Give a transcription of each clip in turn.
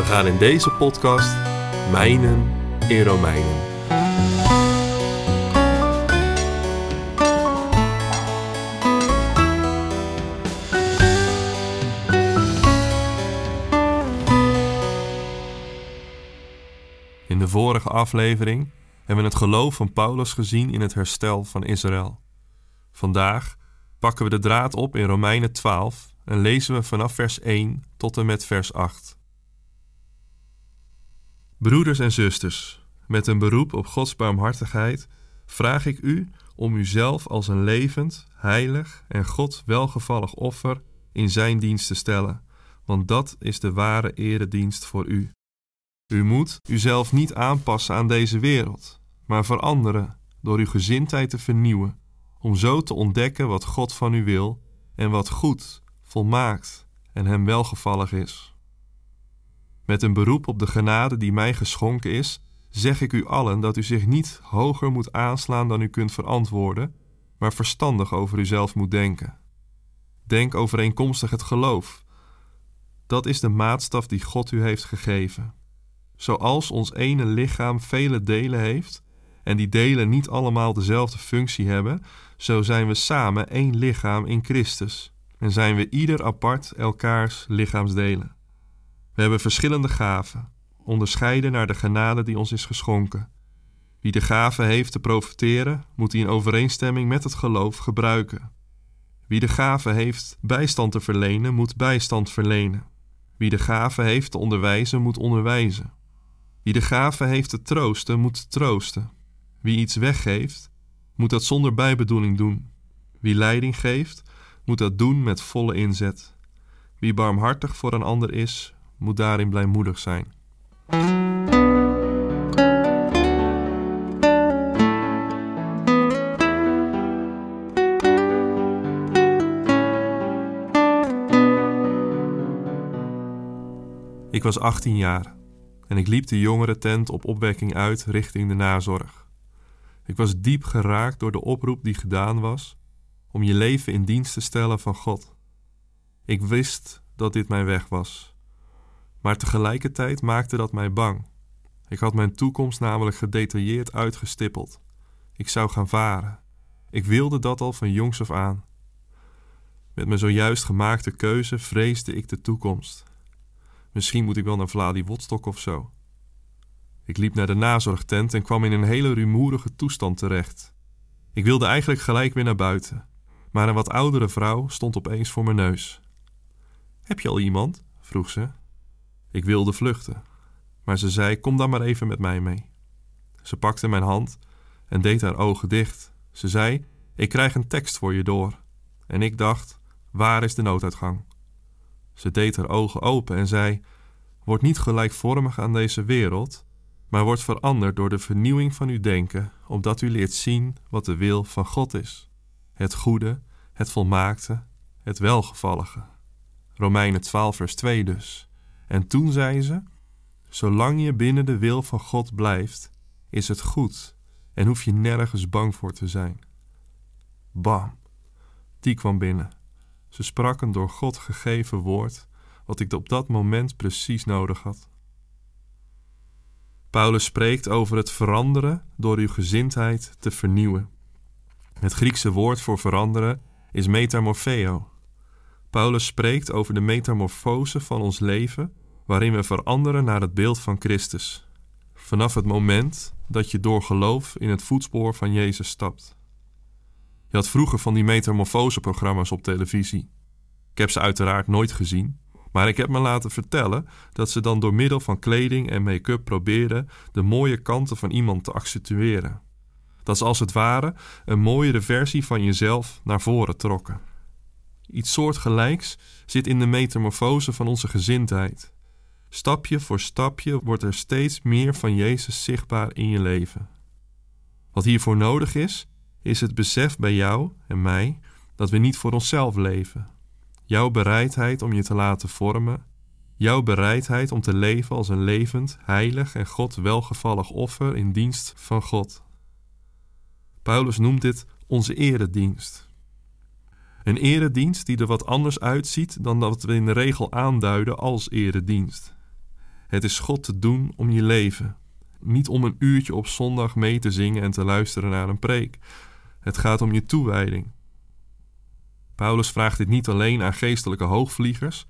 We gaan in deze podcast mijnen in Romeinen. In de vorige aflevering hebben we het geloof van Paulus gezien in het herstel van Israël. Vandaag pakken we de draad op in Romeinen 12 en lezen we vanaf vers 1 tot en met vers 8. Broeders en zusters, met een beroep op Gods barmhartigheid vraag ik u om uzelf als een levend, heilig en God welgevallig offer in Zijn dienst te stellen, want dat is de ware eredienst voor u. U moet uzelf niet aanpassen aan deze wereld, maar veranderen door uw gezindheid te vernieuwen, om zo te ontdekken wat God van u wil en wat goed, volmaakt en hem welgevallig is. Met een beroep op de genade die mij geschonken is, zeg ik u allen dat u zich niet hoger moet aanslaan dan u kunt verantwoorden, maar verstandig over uzelf moet denken. Denk overeenkomstig het geloof. Dat is de maatstaf die God u heeft gegeven. Zoals ons ene lichaam vele delen heeft, en die delen niet allemaal dezelfde functie hebben, zo zijn we samen één lichaam in Christus en zijn we ieder apart elkaars lichaamsdelen. We hebben verschillende gaven, onderscheiden naar de genade die ons is geschonken. Wie de gave heeft te profiteren, moet die in overeenstemming met het geloof gebruiken. Wie de gave heeft bijstand te verlenen, moet bijstand verlenen. Wie de gave heeft te onderwijzen, moet onderwijzen. Wie de gave heeft te troosten, moet troosten. Wie iets weggeeft, moet dat zonder bijbedoeling doen. Wie leiding geeft, moet dat doen met volle inzet. Wie barmhartig voor een ander is, moet daarin blijmoedig zijn. Ik was 18 jaar en ik liep de jongerentent op opwekking uit richting de nazorg. Ik was diep geraakt door de oproep die gedaan was om je leven in dienst te stellen van God. Ik wist dat dit mijn weg was, maar tegelijkertijd maakte dat mij bang. Ik had mijn toekomst namelijk gedetailleerd uitgestippeld. Ik zou gaan varen. Ik wilde dat al van jongs af aan. Met mijn zojuist gemaakte keuze vreesde ik de toekomst. Misschien moet ik wel naar Vladivostok of zo. Ik liep naar de nazorgtent en kwam in een hele rumoerige toestand terecht. Ik wilde eigenlijk gelijk weer naar buiten, maar een wat oudere vrouw stond opeens voor mijn neus. Heb je al iemand? vroeg ze. Ik wilde vluchten, maar ze zei: Kom dan maar even met mij mee. Ze pakte mijn hand en deed haar ogen dicht. Ze zei: Ik krijg een tekst voor je door. En ik dacht: Waar is de nooduitgang? Ze deed haar ogen open en zei: Word niet gelijkvormig aan deze wereld, maar word veranderd door de vernieuwing van uw denken, opdat u leert zien wat de wil van God is: het goede, het volmaakte, het welgevallige. Romeinen 12, vers 2 dus. En toen zei ze: Zolang je binnen de wil van God blijft, is het goed en hoef je nergens bang voor te zijn. Bam, die kwam binnen. Ze sprak een door God gegeven woord, wat ik op dat moment precies nodig had. Paulus spreekt over het veranderen door uw gezindheid te vernieuwen. Het Griekse woord voor veranderen is metamorpheo. Paulus spreekt over de metamorfose van ons leven, waarin we veranderen naar het beeld van Christus. Vanaf het moment dat je door geloof in het voetspoor van Jezus stapt. Je had vroeger van die metamorfoseprogramma's op televisie. Ik heb ze uiteraard nooit gezien, maar ik heb me laten vertellen dat ze dan door middel van kleding en make-up probeerden de mooie kanten van iemand te accentueren. Dat ze als het ware een mooiere versie van jezelf naar voren trokken. Iets soortgelijks zit in de metamorfose van onze gezindheid. Stapje voor stapje wordt er steeds meer van Jezus zichtbaar in je leven. Wat hiervoor nodig is, is het besef bij jou en mij dat we niet voor onszelf leven. Jouw bereidheid om je te laten vormen, jouw bereidheid om te leven als een levend, heilig en God welgevallig offer in dienst van God. Paulus noemt dit onze eredienst. Een eredienst die er wat anders uitziet dan dat we in de regel aanduiden als eredienst. Het is God te doen om je leven, niet om een uurtje op zondag mee te zingen en te luisteren naar een preek. Het gaat om je toewijding. Paulus vraagt dit niet alleen aan geestelijke hoogvliegers,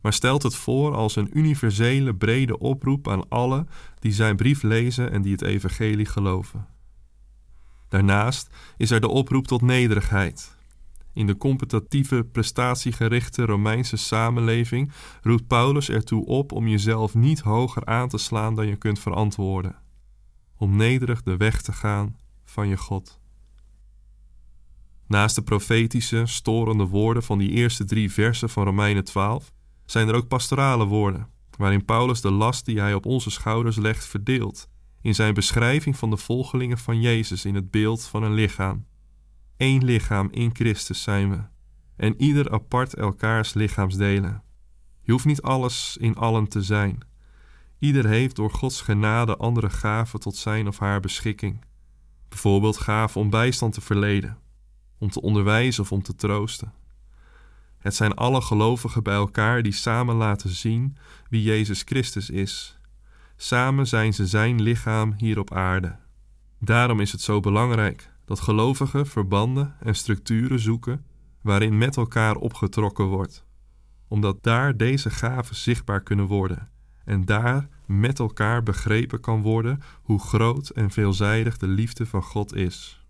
maar stelt het voor als een universele brede oproep aan alle die zijn brief lezen en die het evangelie geloven. Daarnaast is er de oproep tot nederigheid. In de competitieve, prestatiegerichte Romeinse samenleving roept Paulus ertoe op om jezelf niet hoger aan te slaan dan je kunt verantwoorden, om nederig de weg te gaan van je God. Naast de profetische, storende woorden van die eerste drie versen van Romeinen 12 zijn er ook pastorale woorden, waarin Paulus de last die hij op onze schouders legt verdeelt, in zijn beschrijving van de volgelingen van Jezus in het beeld van een lichaam. Eén lichaam in Christus zijn we, en ieder apart elkaars lichaamsdelen. Je hoeft niet alles in allen te zijn. Ieder heeft door Gods genade andere gaven tot zijn of haar beschikking. Bijvoorbeeld gaven om bijstand te verleden, om te onderwijzen of om te troosten. Het zijn alle gelovigen bij elkaar die samen laten zien wie Jezus Christus is. Samen zijn ze zijn lichaam hier op aarde. Daarom is het zo belangrijk dat gelovigen verbanden en structuren zoeken waarin met elkaar opgetrokken wordt, omdat daar deze gaven zichtbaar kunnen worden en daar met elkaar begrepen kan worden hoe groot en veelzijdig de liefde van God is.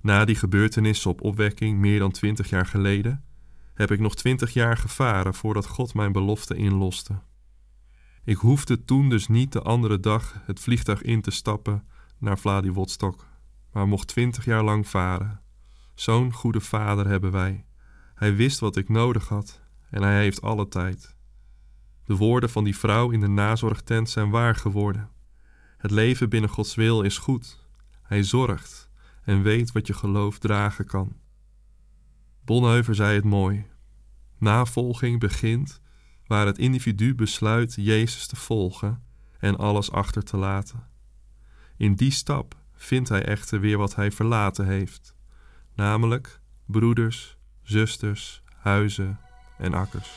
Na die gebeurtenissen op opwekking meer dan twintig jaar geleden, heb ik nog twintig jaar gevaren voordat God mijn belofte inloste. Ik hoefde toen dus niet de andere dag het vliegtuig in te stappen naar Vladivostok, maar mocht twintig jaar lang varen. Zo'n goede vader hebben wij. Hij wist wat ik nodig had en hij heeft alle tijd. De woorden van die vrouw in de nazorgtent zijn waar geworden. Het leven binnen Gods wil is goed. Hij zorgt en weet wat je geloof dragen kan. Bonheuver zei het mooi. Navolging begint waar het individu besluit Jezus te volgen en alles achter te laten. In die stap vindt hij echter weer wat hij verlaten heeft, namelijk broeders, zusters, huizen en akkers.